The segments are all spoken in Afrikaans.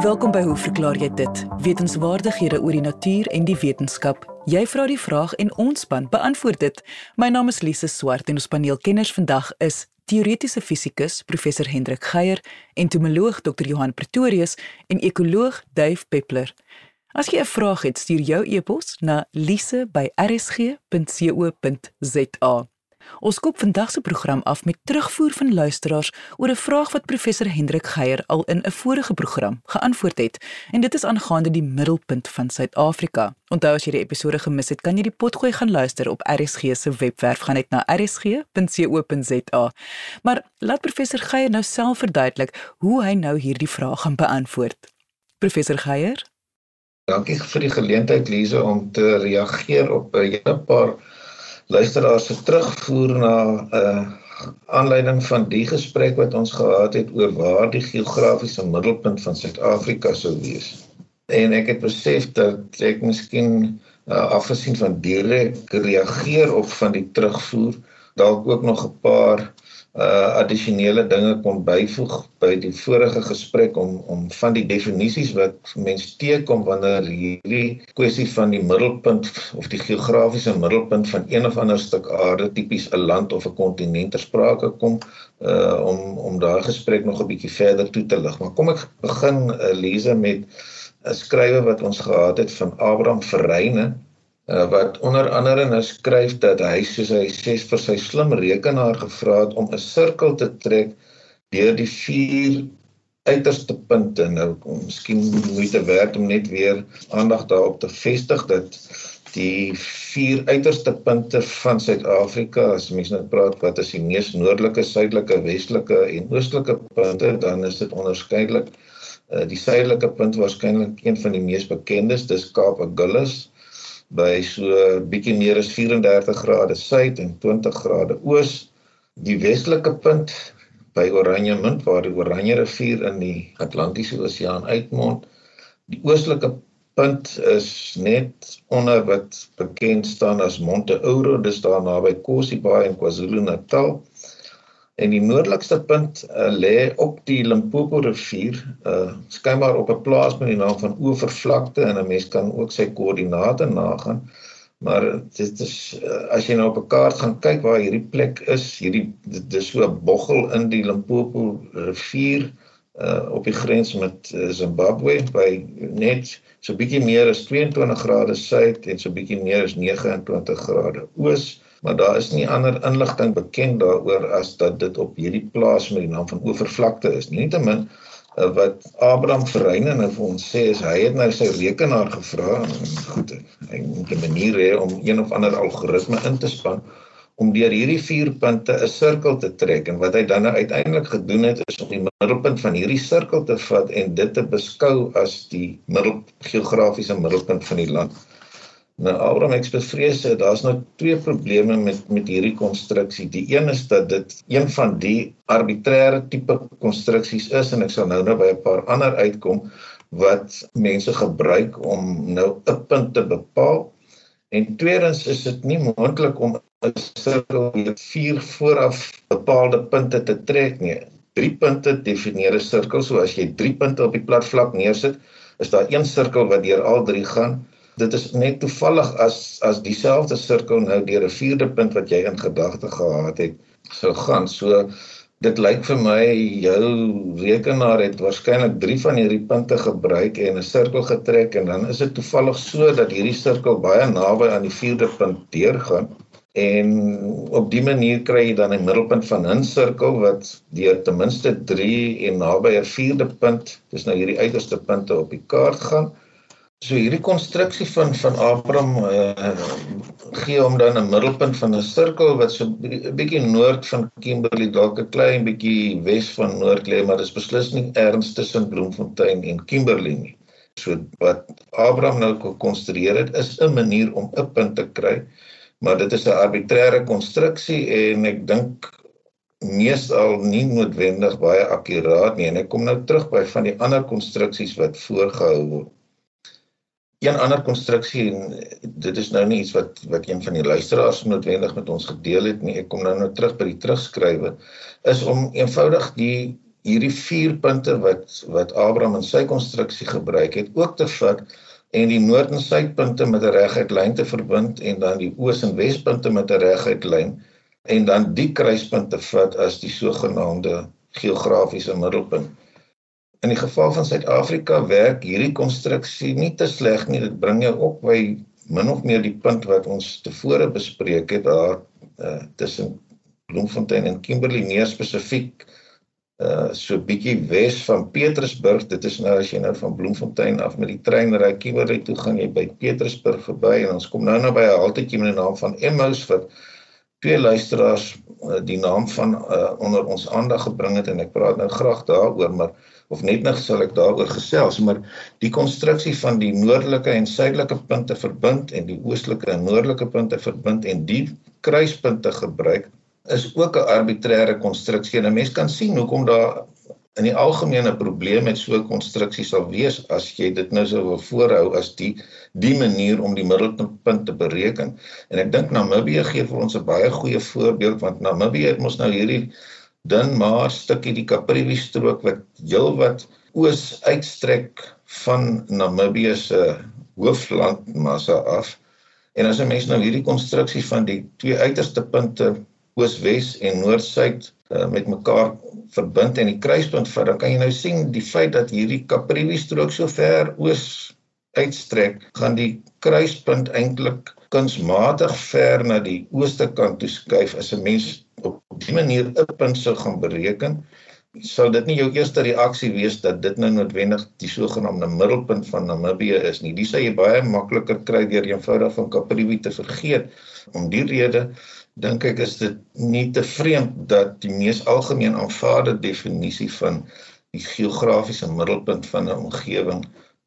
Welkom by Hoe verklaar jy dit? Wetenskapwaardighede oor die natuur en die wetenskap. Jy vra die vraag en ons span beantwoord dit. My naam is Lise Swart en ons paneelkenners vandag is teoretiese fisikus professor Hendrik Geier, entomoloog Dr Johan Pretorius en ekoloog Duif Peppler. As jy 'n vraag het, stuur jou e-pos na lise@rsg.co.za. Ons koop vandag se program af met terugvoer van luisteraars oor 'n vraag wat professor Hendrik Geier al in 'n vorige program geantwoord het, en dit is aangaande die middelpunt van Suid-Afrika. Onthou as jy die episode gemis het, kan jy die potgooi gaan luister op RSG se webwerf gaan net na rsg.co.za. Maar laat professor Geier nou self verduidelik hoe hy nou hierdie vraag gaan beantwoord. Professor Geier Dankie vir die geleentheid Lize om te reageer op 'n hele paar luisteraars se terugvoer na 'n uh, aanleiding van die gesprek wat ons gehad het oor waar die geografiese middelpunt van Suid-Afrika sou wees. En ek het besef dat ek miskien uh, afgesien van direk reageer op van die terugvoer dalk ook nog 'n paar uh addisionele dinge kon byvoeg by die vorige gesprek om om van die definisies wat mense teekom wanneer hierdie kwessie van die middelpunt of die geografiese middelpunt van een of ander stuk aarde tipies 'n land of 'n kontinent ter sprake kom uh om om daai gesprek nog 'n bietjie verder toe te lig. Maar kom ek begin uh, lees met 'n skrywe wat ons gehad het van Abraham Verreine uh, wat onder andere nou skryf dat hy soos hy sê vir sy slim rekenaar gevra het om 'n sirkel te trek deur die vier uiterste punte. Nou miskien moet dit werk om net weer aandag daarop te vestig dat die vier uiterste punte van Suid-Afrika as mense nou praat wat is die mees noordelike, suidelike, westelike en oostelike punte dan is dit onderskeidelik uh, die suidelike punt waarskynlik een van die mees bekendes dis Kaap Agulhas by so bietjie meer as 34 grade suid en 20 grade oos. Die westelike punt by Oranjemund waar die Oranje rivier in die Atlantiese Oseaan uitmond. Die oostelike punt is net onder wat bekend staan as Monte Ouro, dis daar naby Kosibaai in KwaZulu-Natal. En die noordelikste punt uh, lê op die Limpopo rivier, uh skynbaar op 'n plaas met die naam van Oevervlakte en 'n mens kan ook sy koördinate nagaan. Maar dit is uh, as jy nou op 'n kaart gaan kyk waar hierdie plek is, hierdie dit is so 'n boggel in die Limpopo rivier uh op die grens met uh, Zimbabwe by net so bietjie meer as 22 grade suid en so bietjie meer as 29 grade oos maar daar is nie ander inligting bekend daaroor as dat dit op hierdie plaas met die naam van Oevervlakte is. Nietemin uh, wat Abraham Verreine nou vir ons sê is hy het nou sy rekenaar gevra en goed, hy moet 'n manier hê om een of ander algoritme in te span om deur hierdie vier punte 'n sirkel te trek en wat hy dan nou uiteindelik gedoen het is om die middelpunt van hierdie sirkel te vat en dit te beskou as die middel geografiese middelpunt van die land. Nou Abraham ek bevrees dat daar's nou twee probleme met met hierdie konstruksie. Die een is dat dit een van die arbitreëre tipe konstruksies is en ek sal nou nou by 'n paar ander uitkom wat mense gebruik om nou 'n punt te bepaal. En tweedens is dit nie moontlik om 'n sirkel met vier vooraf bepaalde punte te trek nie. Drie punte definieer 'n sirkel. So as jy drie punte op die plat vlak neersit, is daar een sirkel wat deur al drie gaan dit is net toevallig as as dieselfde sirkel nou deur 'n vierde punt wat jy in gedagte gehad het sou gaan. So dit lyk vir my jou rekenaar het waarskynlik 3 van hierdie punte gebruik en 'n sirkel getrek en dan is dit toevallig so dat hierdie sirkel baie naby aan die vierde punt deurgaan. En op die manier kry jy dan 'n middelpunt van 'n sirkel wat deur ten minste 3 en naby 'n vierde punt, dis nou hierdie uiterste punte op die kaart gaan. So hierdie konstruksie van van Abraham uh, gee hom dan 'n middelpunt van 'n sirkel wat so 'n bietjie noord van Kimberley dalk 'n klein bietjie wes van noord lê, maar dis beslis nie erns tussen Bloemfontein en Kimberley nie. So wat Abraham nou gekonstrueer het is 'n manier om 'n punt te kry, maar dit is 'n arbitreëre konstruksie en ek dink meestal nie noodwendig baie akkuraat nie en ek kom nou terug by van die ander konstruksies wat voorgehou word een ander konstruksie en dit is nou nie iets wat wat een van die luisteraars noodwendig met ons gedeel het nie. Ek kom nou nou terug by die terugskrywe is om eenvoudig die hierdie vier punte wat wat Abraham in sy konstruksie gebruik het ook te vat en die noord en suidpunte met 'n reguit lyn te verbind en dan die oos en wespunte met 'n reguit lyn en dan die kruispunte vat as die sogenaamde geografiese middelpunt. In die geval van Suid-Afrika werk hierdie konstruksie nie te sleg nie. Dit bring jou op by min of meer die punt wat ons tevore bespreek het daar uh, tussen Bloemfontein en Kimberley meer spesifiek uh so bietjie wes van Petersburg. Dit is nou as jy nou van Bloemfontein af met die trein ry Kimberley toe gaan jy by Petersburg verby en ons kom nou nou by 'n haltetjie met die naam van Emmaus vir twee luisteraars uh, die naam van uh onder ons aandag gebring het en ek praat nou graag daaroor maar of net nog sal ek daaroor gesels maar die konstruksie van die noordelike en suidelike punte verbind en die oostelike en noordelike punte verbind en die kruispunte gebruik is ook 'n arbitreëre konstruksie en 'n mens kan sien hoekom daar in die algemene probleem met so 'n konstruksie sal wees as jy dit nou sou wil voorhou as die die manier om die middelpunt te bereken. En ek dink Namibië gee vir ons 'n baie goeie voorbeeld want Namibië het mos nou hierdie dun maar stukkie die Caprivi strook wat heelwat oos uitstrek van Namibië se hooflandmassa af. En as 'n mens nou hierdie konstruksie van die twee uiterste punte oos-wes en noord-suid uh, met mekaar verbind en die kruispunt vat, dan kan jy nou sien die feit dat hierdie Caprivi strook so ver oos uitstrek, gaan die kruispunt eintlik kunsmatig ver na die ooste kant toe skuif as 'n mens op die manier 'n punt sou gaan bereken sal dit nie jou eerste reaksie wees dat dit nou noodwendig die sogenaamde middelpunt van Namibië is nie. Dit sou jy baie makliker kry deur eenvoudig van Caprivi te vergeet. Om die rede dink ek is dit nie te vreemd dat die mees algemeen aanvaarde definisie van die geografiese middelpunt van 'n omgewing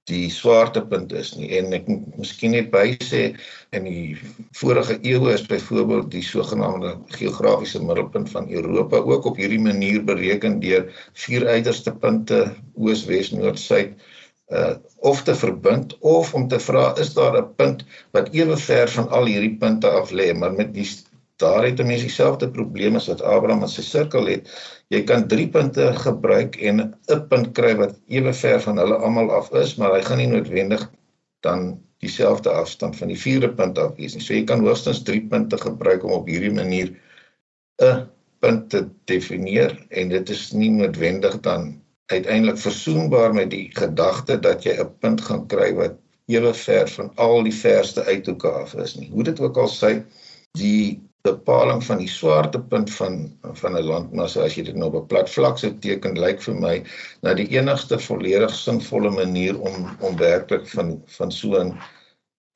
die swaartepunt is nie. En ek miskien net by sê in die vorige eeue is byvoorbeeld die sogenaamde geografiese middelpunt van Europa ook op hierdie manier bereken deur vier uiterste punte oos, wes, noord, suid uh of te verbind of om te vra is daar 'n punt wat ewe ver van al hierdie punte af lê maar met die daar het 'n mens dieselfde probleem as wat Abraham met sy sirkel het. Jy kan 3 punte gebruik en 'n punt kry wat ewe ver van hulle almal af is, maar hy gaan nie noodwendig dan dieselfde afstand van die vierde punt af wees nie. So jy kan hoogstens 3 punte gebruik om op hierdie manier 'n punt te definieer en dit is nie noodwendig dan uiteindelik versoenbaar met die gedagte dat jy 'n punt gaan kry wat ewe ver van al die verste uithoeke af is nie. Hoe dit ook al sê, die bepaling van die swaartepunt van van 'n landmassa as jy dit nou op 'n plat vlak sou teken lyk vir my na die enigste volledig sinvolle manier om om werklik van van so 'n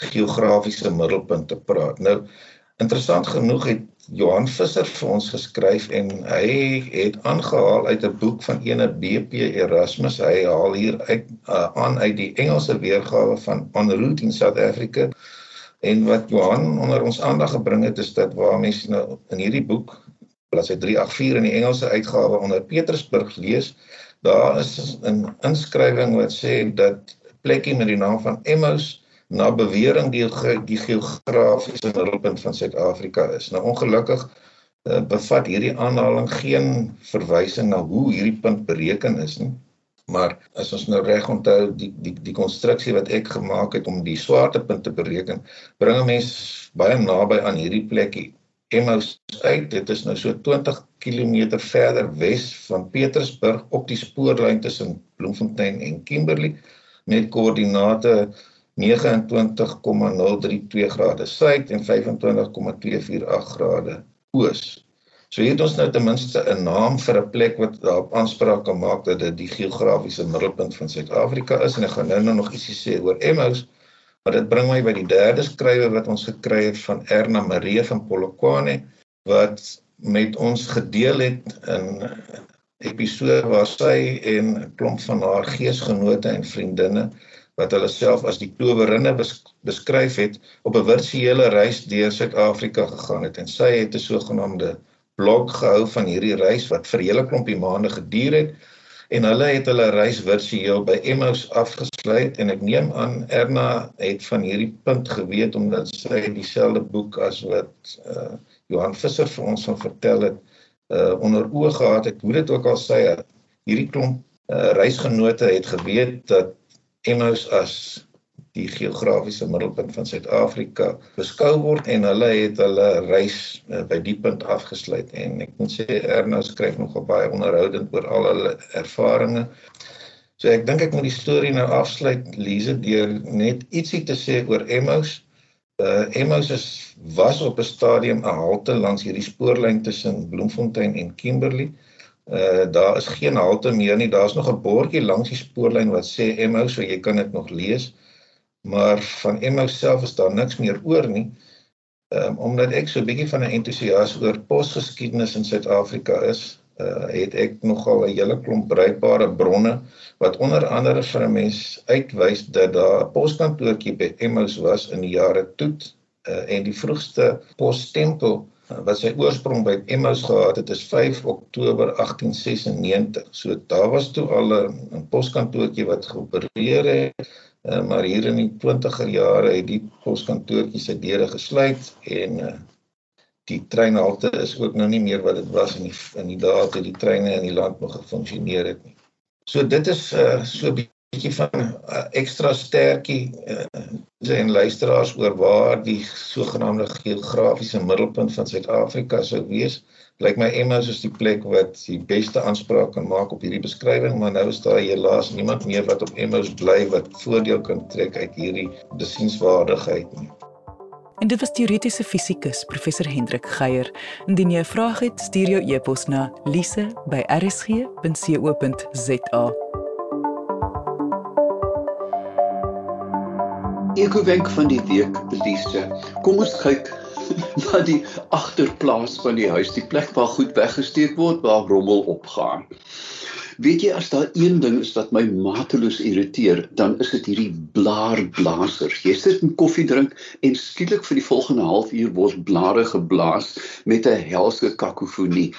geografiese middelpunt te praat. Nou interessant genoeg het Johan Visser vir ons geskryf en hy het aangehaal uit 'n boek van ene BP Erasmus. Hy haal hier uit uh, aan uit die Engelse weergawe van On Route in South Africa En wat Johan onder ons aandag gebring het is dat waar mense nou in hierdie boek bladsy 384 in die Engelse uitgawe onder Petersburg lees, daar is 'n inskrywing wat sê dat plekkie met die naam van Emmaus na bewering die die geografiese middelpunt van Suid-Afrika is. Nou ongelukkig uh, bevat hierdie aanhaling geen verwysing na hoe hierdie punt bereken is nie. Maar as ons nou reg onthou die die die konstruksie wat ek gemaak het om die swaartepunt te bereken, bring 'n mens baie naby aan hierdie plekkie. Emmaus uit, dit is nou so 20 km verder wes van Petersburg op die spoorlyn tussen Bloemfontein en Kimberley met koördinate 29,032 grade suid en 25,248 grade oos. So hier het ons nou ten minste 'n naam vir 'n plek wat daarop aanspraak kan maak dat dit die geografiese middelpunt van Suid-Afrika is en ek gaan nou, nou nog ietsie sê oor Emmaus. Maar dit bring my by die derde skrywer wat ons gekry het van Erna Marie van Polokwane wat met ons gedeel het in episode waar sy en 'n klomp van haar geesgenote en vriendinne wat hulle self as die klowerinne beskryf het op 'n virtuele reis deur Suid-Afrika gegaan het en sy het 'n sogenaamde blok gehou van hierdie reis wat vir hele klompie maande geduur het en hulle het hulle reis virtueel by Emmaus afgesluit. En ek neem aan Erna het van hierdie punt geweet omdat sy dieselfde boek as wat uh, Johan Visser vir ons van vertel het uh, onder oë gehad het. Hoe dit ook al sê hierdie klomp uh, reisgenote het geweet dat Emmaus as die geografiese middelpunt van Suid-Afrika beskou word en hulle het hulle reis uh, by die punt afgesluit en ek moet sê Erna skryf nogal baie onderhoudend oor al hulle ervarings. So ek dink ek moet die storie nou afsluit Lize deur net ietsie te sê oor Emmaus. Uh Emmaus is was op 'n stadium 'n halte langs hierdie spoorlyn tussen Bloemfontein en Kimberley. Uh daar is geen halte meer nie. Daar's nog 'n bordjie langs die spoorlyn wat sê Emmaus, so jy kan dit nog lees. Uh maar van Emmaus self is daar niks meer oor nie. Ehm um, omdat ek so 'n bietjie van 'n entoesias oor posgeskiedenis in Suid-Afrika is, uh het ek nogal 'n hele klomp bruikbare bronne wat onder andere vir 'n mens uitwys dat daar 'n poskantoortjie by Emmaus was in die jare toe uh en die vroegste posstempel uh, wat sy oorsprong by Emmaus gehad het is 5 Oktober 1896. So daar was toe al 'n poskantoortjie wat geopereer het Uh, maar hier in die 20er jare het die poskantoortjie sy deure gesluit en uh, die treinhalte is ook nou nie meer wat dit was in die in die dae toe die treine in die land nog gefunksioneer het nie. So dit is uh, so 'n bietjie van uh, ekstra sterkie uh, en luisteraars oor waar die sogenaamde geografiese middelpunt van Suid-Afrika sou wees. Uh, lyk my Emmaus is die plek wat die beste aanspraak kan maak op hierdie beskrywing, maar nou is daar helaas niemand meer wat op Emmaus bly wat voordeel kan trek uit hierdie besienswaardigheid nie. En dit was teoretiese fisikus professor Hendrik Geier. Indien jy 'n vraag het, stuur jou e-pos na lise@rsg.co.za. Ek wenk van die week, Lise. Kom ons kyk na die agterplaas van die huis, die plek waar goed weggesteek word, waar rommel opgaan. Weet jy as daar een ding is wat my mateloos irriteer, dan is dit hierdie blaarblaser. Jy sit 'n koffie drink en skielik vir die volgende halfuur word blare geblaas met 'n helse kakofonie.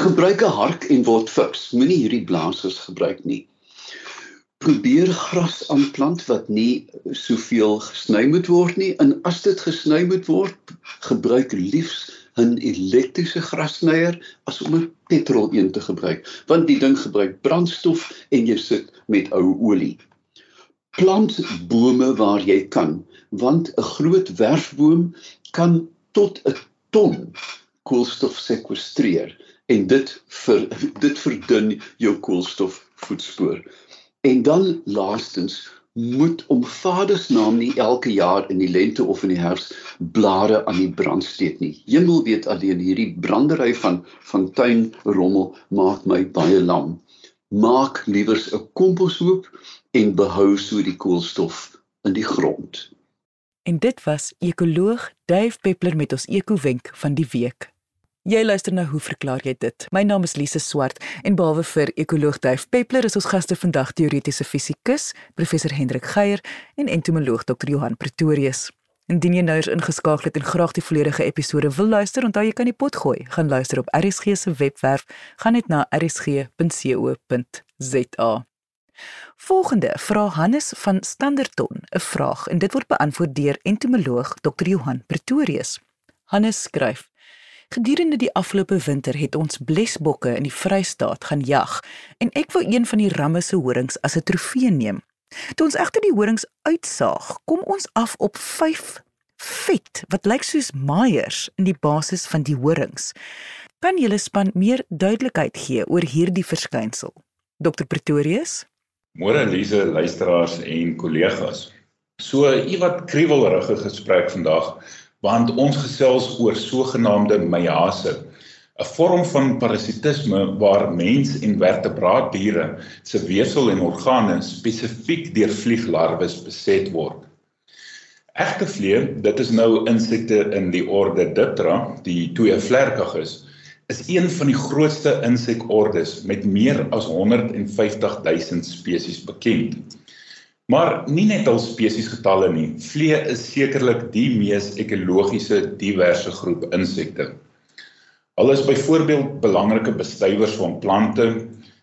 Gebruik 'n hark en word fiks. Moenie hierdie blasers gebruik nie probeer gras aanplant wat nie soveel gesny moet word nie. En as dit gesny moet word gebruik liefs 'n elektriese grassnyer as om 'n petrol een te gebruik. Want die ding gebruik brandstof en jy sit met ou olie. Plant bome waar jy kan want 'n groot werfboom kan tot 'n ton koolstof sekwestreer en dit vir dit verdun jou koolstofvoetspoor En dan laastens moet om Vader se naam nie elke jaar in die lente of in die herfs blare aan die brand steek nie. Hemel weet alleen hierdie brandery van van tuinrommel maak my baie lam. Maak liewers 'n komposhoop en behou so die koolstof in die grond. En dit was ekoloog Dave Peppler met ons ekowenk van die week. Jy luister nou hoe verklaar jy dit? My naam is Lise Swart en behalwe vir ekoloog Duif Peppler is ons gaste vandag teoretiese fisikus professor Hendrik Geier en entomoloog Dr Johan Pretorius. Indien jy nou eens ingeskakel het en graag die volledige episode wil luister, onthou jy kan die pot gooi. Gaan luister op RSG se webwerf, gaan net na rsg.co.za. Volgende vra Hannes van Standerton 'n vraag en dit word beantwoord deur entomoloog Dr Johan Pretorius. Hannes skryf: Gedurende die afgelope winter het ons blesbokke in die Vrystaat gaan jag en ek wou een van die ramme se horings as 'n trofee neem. Toe ons egter die horings uitsaag, kom ons af op 5 vet wat lyk soos maaiers in die basis van die horings. Kan julle span meer duidelikheid gee oor hierdie verskynsel? Dr Pretorius? Môre Elise, luisteraars en kollegas. So iewat kriewelrige gesprek vandag want ons gesels oor sogenaamde meiase, 'n vorm van parasitisme waar mens en vertebraatdiere se weefsel en organe spesifiek deur vlieglarwes beset word. Egtervlee, dit is nou insekte in die orde Diptera, die tweevlerkiges, is een van die grootste insekordes met meer as 150 000 spesies bekend. Maar nie net al spesies getalle nie. Vlee is sekerlik die mees ekologiese diverse groep insekte. Hulle is byvoorbeeld belangrike bestuivers van plante,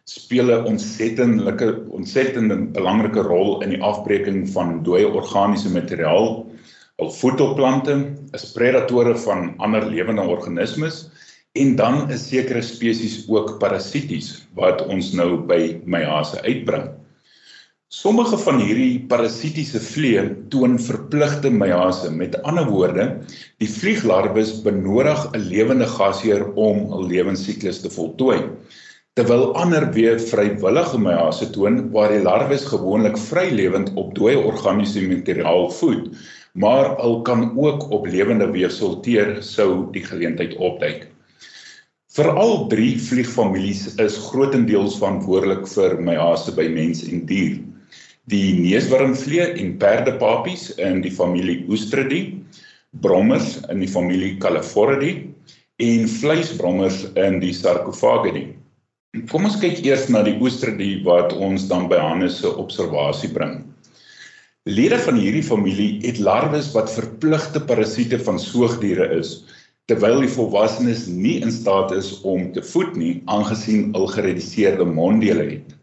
speel 'n ontsettelike ontsettende belangrike rol in die afbreeking van dooie organiese materiaal. Al voed op plante, is predatore van ander lewende organismes en dan is sekere spesies ook parasities wat ons nou by meiase uitbring. Sommige van hierdie parasitiese vliee toon verpligte meiase. Met ander woorde, die vlieglarwes benodig 'n lewende gasheer om hul lewensiklus te voltooi. Terwyl ander weer vrywillige meiase toon waar die larwes gewoonlik vrylewend op dooie organiese materiaal voed, maar hulle kan ook op lewende weefsel teer sou die geleentheid opduik. Veral drie vliegfamilies is grootendeels verantwoordelik vir meiase by mens en dier die neuswormvlee en perdepapies in die familie Oestridae, brommers in die familie Califoridae en vleisbrommers in die Sarcophagidae. Kom ons kyk eers na die Oestridae wat ons dan by Hannes se observasie bring. Lede van hierdie familie het larwes wat verpligte parasiete van soogdiere is, terwyl die volwassenes nie in staat is om te voed nie, aangesien hul gereduseerde monddele het.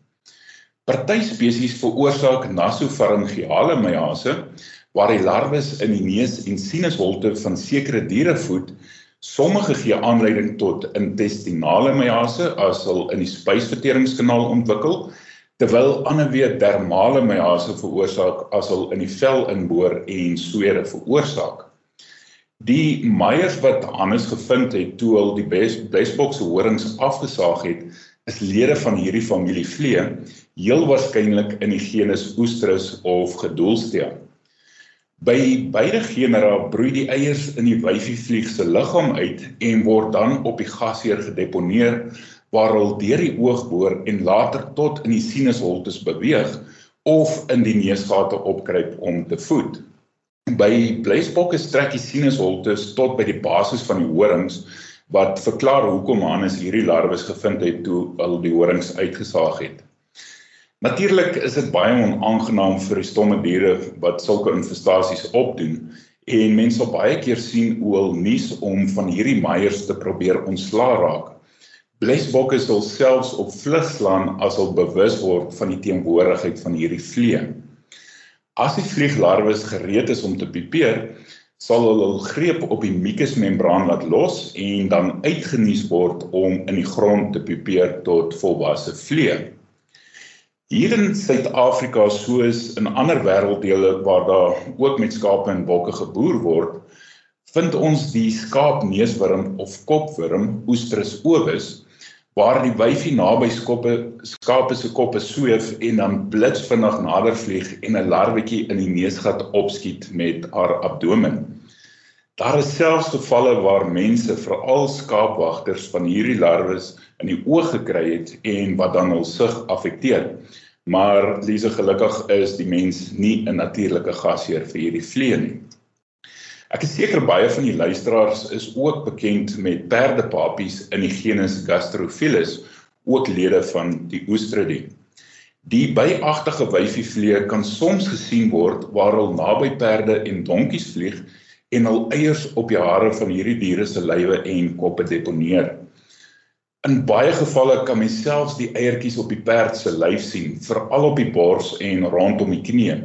Party spesies veroorsaak nasopharyngeale meiase waar die larwes in die neus en sinusholte van sekere diere voed. Sommige gee aanleiding tot intestinale meiase as hulle in die spysverteringskanaal ontwikkel, terwyl ander weer dermale meiase veroorsaak as hulle in die vel inboor en swere veroorsaak. Die meiers wat Hannes gevind het toe hulle die Blesbok se horings afgesaag het, is lede van hierdie familie vlee heel waarskynlik in die genus Oestrus of Gedoolstea. By beide genera broei die eiers in die wyfievlieg se liggaam uit en word dan op die gasheer gedeponeer waar hulle deur die oog boor en later tot in die sinusholtes beweeg of in die neusgate opkruip om te voed. By bluisbokke strek die sinusholtes tot by die basis van die horings wat verklaar hoekom Hannes hierdie larwes gevind het toe hulle die horings uitgesaag het. Natuurlik is dit baie onaangenaam vir die stomme diere wat sulke infestasies opdoen en mense sal baie keer sien hoe hulle nuus om van hierdie meiers te probeer ontslaa raak. Blesbokke sal selfs op vlug slaan as hulle bewus word van die teenwoordigheid van hierdie vliee. As die vlieglarwes gereed is om te pipeer, sal hulle hul greep op die mukusmembraan laat los en dan uitgenuus word om in die grond te pupeer tot volwasse vlee. Hier in Suid-Afrika soos in ander wêrelddele waar daar ook met skape en bokke geboer word, vind ons die skaapneuswurm of kopwurm Oestrus ovis waar die wyfie naby skoppe skape se koppe sweef en dan blitsvinnig nader vlieg en 'n larwetjie in die neusgat opskiet met haar abdomen. Daar is selfs gevalle waar mense, veral skaapwagters van hierdie larwes in die oog gekry het en wat dan hul sig affekteer. Maar dis gelukkig is die mens nie 'n natuurlike gasheer vir hierdie vlee nie. Ek is seker baie van die luisteraars is ook bekend met perdepapies in die genus Gastrophilus, ook lede van die Oestridae. Die byagtige wyfievlee kan soms gesien word waar hulle naby perde en donkies vlieg en hul eiers op die hare van hierdie diere se lywe en koppe deponeer. In baie gevalle kan mens selfs die eiertjies op die perd se lyf sien, veral op die bors en rondom die knieë.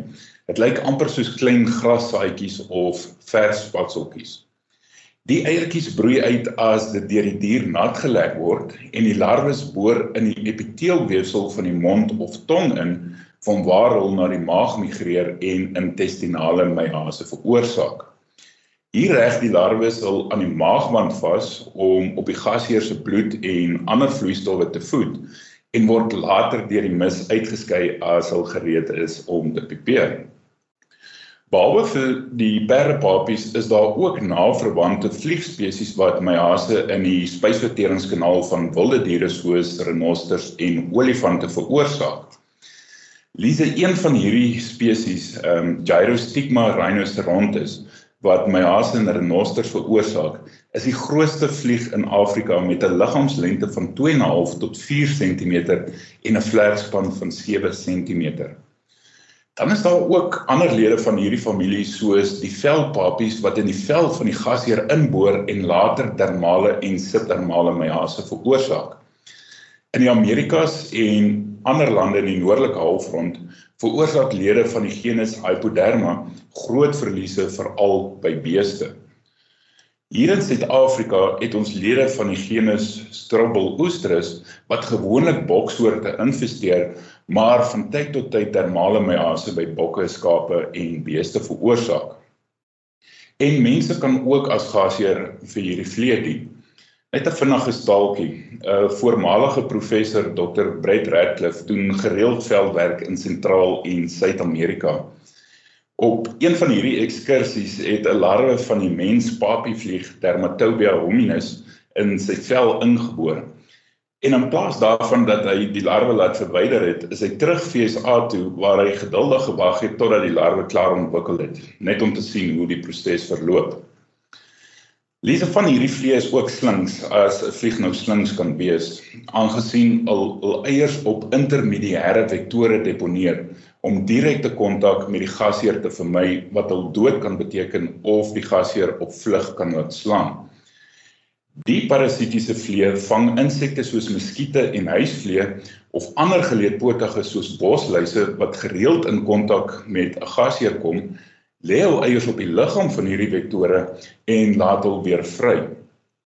Dit lyk amper soos klein grassaadjies of vers spatseltjies. Die eiertjies broei uit as dit deur die dier nat gelek word en die larwes boor in die epiteelweefsel van die mond of tong in van waar hulle na die maag migreer en intestinale meiase veroorsaak. Hier reg die larwes hul aan die maagwand vas om op die gasheer se bloed en ander vloeistowwe te voed en word later deur die mis uitgeskei as hulle gereed is om te pipeer. Behalwe vir die perdepapies is daar ook naverwante vliegspesies wat meiase in die spysverteringskanaal van wilde diere soos renosters en olifante veroorsaak. Lise een van hierdie spesies, ehm um, Gyrostigma rhinocerontis wat meiase in renosters veroorsaak, is die grootste vlieg in Afrika met 'n liggaamslengte van 2.5 tot 4 cm en 'n vlerkspan van 7 cm. Dan is daar ook ander lede van hierdie familie soos die velpapies wat in die vel van die gasheer inboor en later dermale en subdermale meiase veroorsaak. In die Amerikas en ander lande in die noordelike halfrond veroorsaak lede van die genus Hypoderma groot verliese veral by beeste. Hier in Suid-Afrika het ons lede van die genus Strobel-Oestrus wat gewoonlik boksoorte infesteer, maar van tyd tot tyd termale meiase by bokke, skape en beeste veroorsaak. En mense kan ook as gasheer vir hierdie vlee dien. Net 'n vinnige staaltjie. 'n Voormalige professor Dr. Brett Radcliffe doen gereeld veldwerk in Sentraal en Suid-Amerika. Op een van hierdie ekskursies het 'n larwe van die mens papievlieg Dermatobia hominis in sy vel ingeboor. En in plaas daarvan dat hy die larwe laat verwyder het, is hy terug FSA toe waar hy geduldig gewag het totdat die larwe klaar ontwikkel het, net om te sien hoe die proses verloop. Lise van hierdie vlees ook slings as 'n vlieg nou slings kan wees, aangesien al, al eiers op intermediêre vektore deponeer om direkte kontak met die gasheer te vermy wat hul dood kan beteken of die gasheer op vlug kan laat slaan. Die parasitiese vlee vang insekte soos muskiete en huisvlee of ander geleedpotige soos bosluise wat gereeld in kontak met 'n gasheer kom, lê hul eiers op die liggaam van hierdie vektore en laat hul weer vry.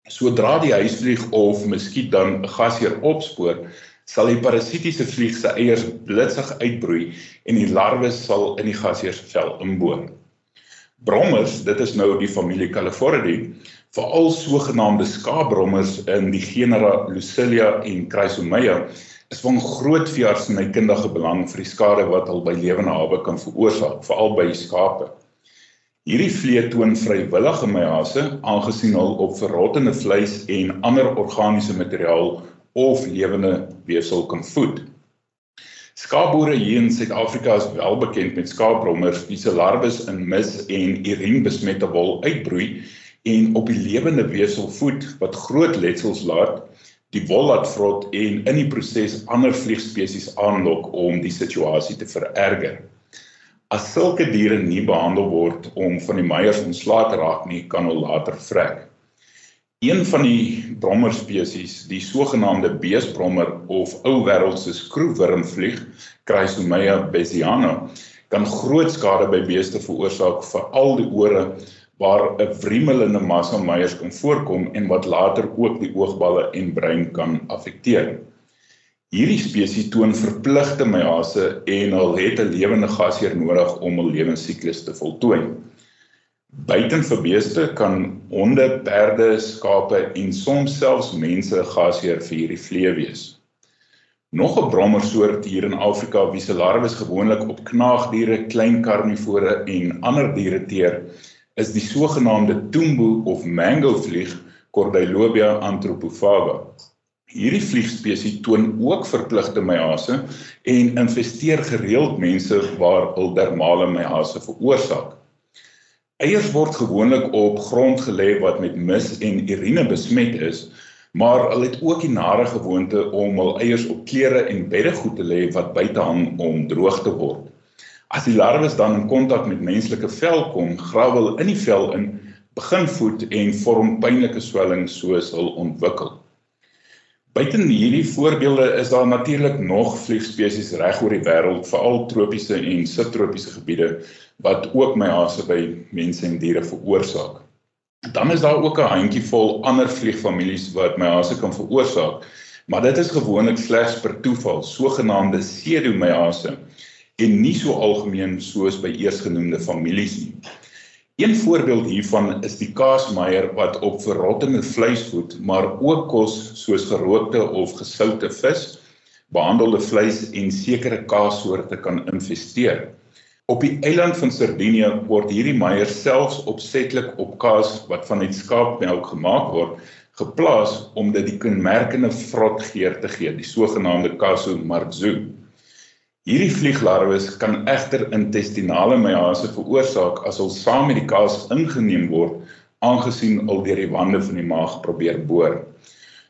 Sodra die huisvlieg of muskiet dan 'n gasheer opspoor, sal die parasitiese vlieg se eiers blitsig uitbroei en die larwe sal in die gasheer se vel inboor. Brommers, dit is nou die familie Califoridae, veral sogenaamde skaapbrommers in die genera Lucilia en Chrysomya, is van groot veeartsenykundige belang vir die skade wat hul by lewende hawe kan veroorsaak, veral by skape. Hierdie vlee toon vrywillige meiase aangesien hul op verrottende vleis en ander organiese materiaal of lewende weefsel kan voed. Skaapboere hier in Suid-Afrika is wel bekend met skaapbrommers wie se larwes in mis en urine besmette wol uitbroei en op die lewende weefsel voed wat groot letsels laat, die wol laat vrot en in die proses ander vliegspesies aanlok om die situasie te vererger. As sulke diere nie behandel word om van die meiers ontslae te raak nie, kan hulle later vrek. Een van die brommerspesies, die sogenaamde beesbrommer of ou wêreldse skroewwurmvlieg, Chrysomya bassiana, kan groot skade by beeste veroorsaak, veral die ore waar 'n wriemelende massa meiers kan voorkom en wat later ook die oogballe en brein kan affekteer. Hierdie spesies toon verpligte meiase en hulle het 'n lewende gasheer nodig om hul lewensiklus te voltooi. Buiten vir beeste kan honde, perde, skape en soms selfs mense gasheer vir hierdie vlee wees. Nog 'n brommersoort hier in Afrika wie se larwes gewoonlik op knaagdiere, klein karnivore en ander diere teer, is die sogenaamde tumbo of mango vlieg Cordylobia anthropophaga. Hierdie vliegspesies toon ook verpligte meiase en infesteer gereeld mense waar hul dermale meiase veroorsaak. Eiers word gewoonlik op grond gelê wat met mis en urine besmet is, maar hulle het ook die nare gewoonte om hul eiers op klere en beddegoed te lê wat buite hang om droog te word. As die larwes dan in kontak met menslike vel kom, grawe hulle in die vel in, begin voed en vorm pynlike swelling soos hul ontwikkel. Buiten hierdie voorbeelde is daar natuurlik nog vliegspesies reg oor die wêreld, veral tropiese en subtropiese gebiede wat ook my haase by mense en diere veroorsaak. Dan is daar ook 'n handjievol ander vliegfamilies wat my haase kan veroorsaak, maar dit is gewoonlik slegs per toeval, sogenaamde pseudomyase en nie so algemeen soos by eersgenoemde families nie. Een voorbeeld hiervan is die kaasmeier wat op verrottende vleis voed, maar ook kos soos gerookte of gesoute vis, behandelde vleis en sekere kaassoorte kan infesteer. Op die eiland van Sardinië word hierdie meier selfs opsetlik op kaas wat vanuit skaapmelk gemaak word, geplaas om dit die kenmerkende vrot geur te gee, die sogenaamde casu marzu. Hierdie vlieglarwes kan egter intestinale meiase veroorsaak as hulle saam met die kaas ingeneem word, aangesien al deur die wande van die maag probeer boor.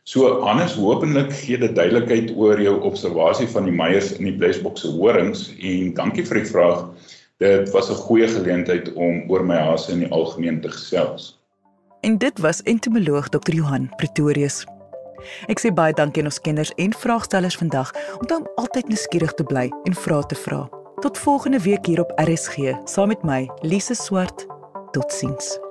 So anders hopelik gee dit duidelikheid oor jou observasie van die meiers in die blesbokse horings en dankie vir die vraag. Dit was 'n goeie geleentheid om oor my haase in die algemeen te gesels. En dit was entomoloog Dr. Johan Pretorius. Ek sê baie dankie aan ons kenners en vraagstellers vandag om dan altyd nuuskierig te bly en vrae te vra. Tot volgende week hier op RSG saam met my Lise Swart. Totsiens.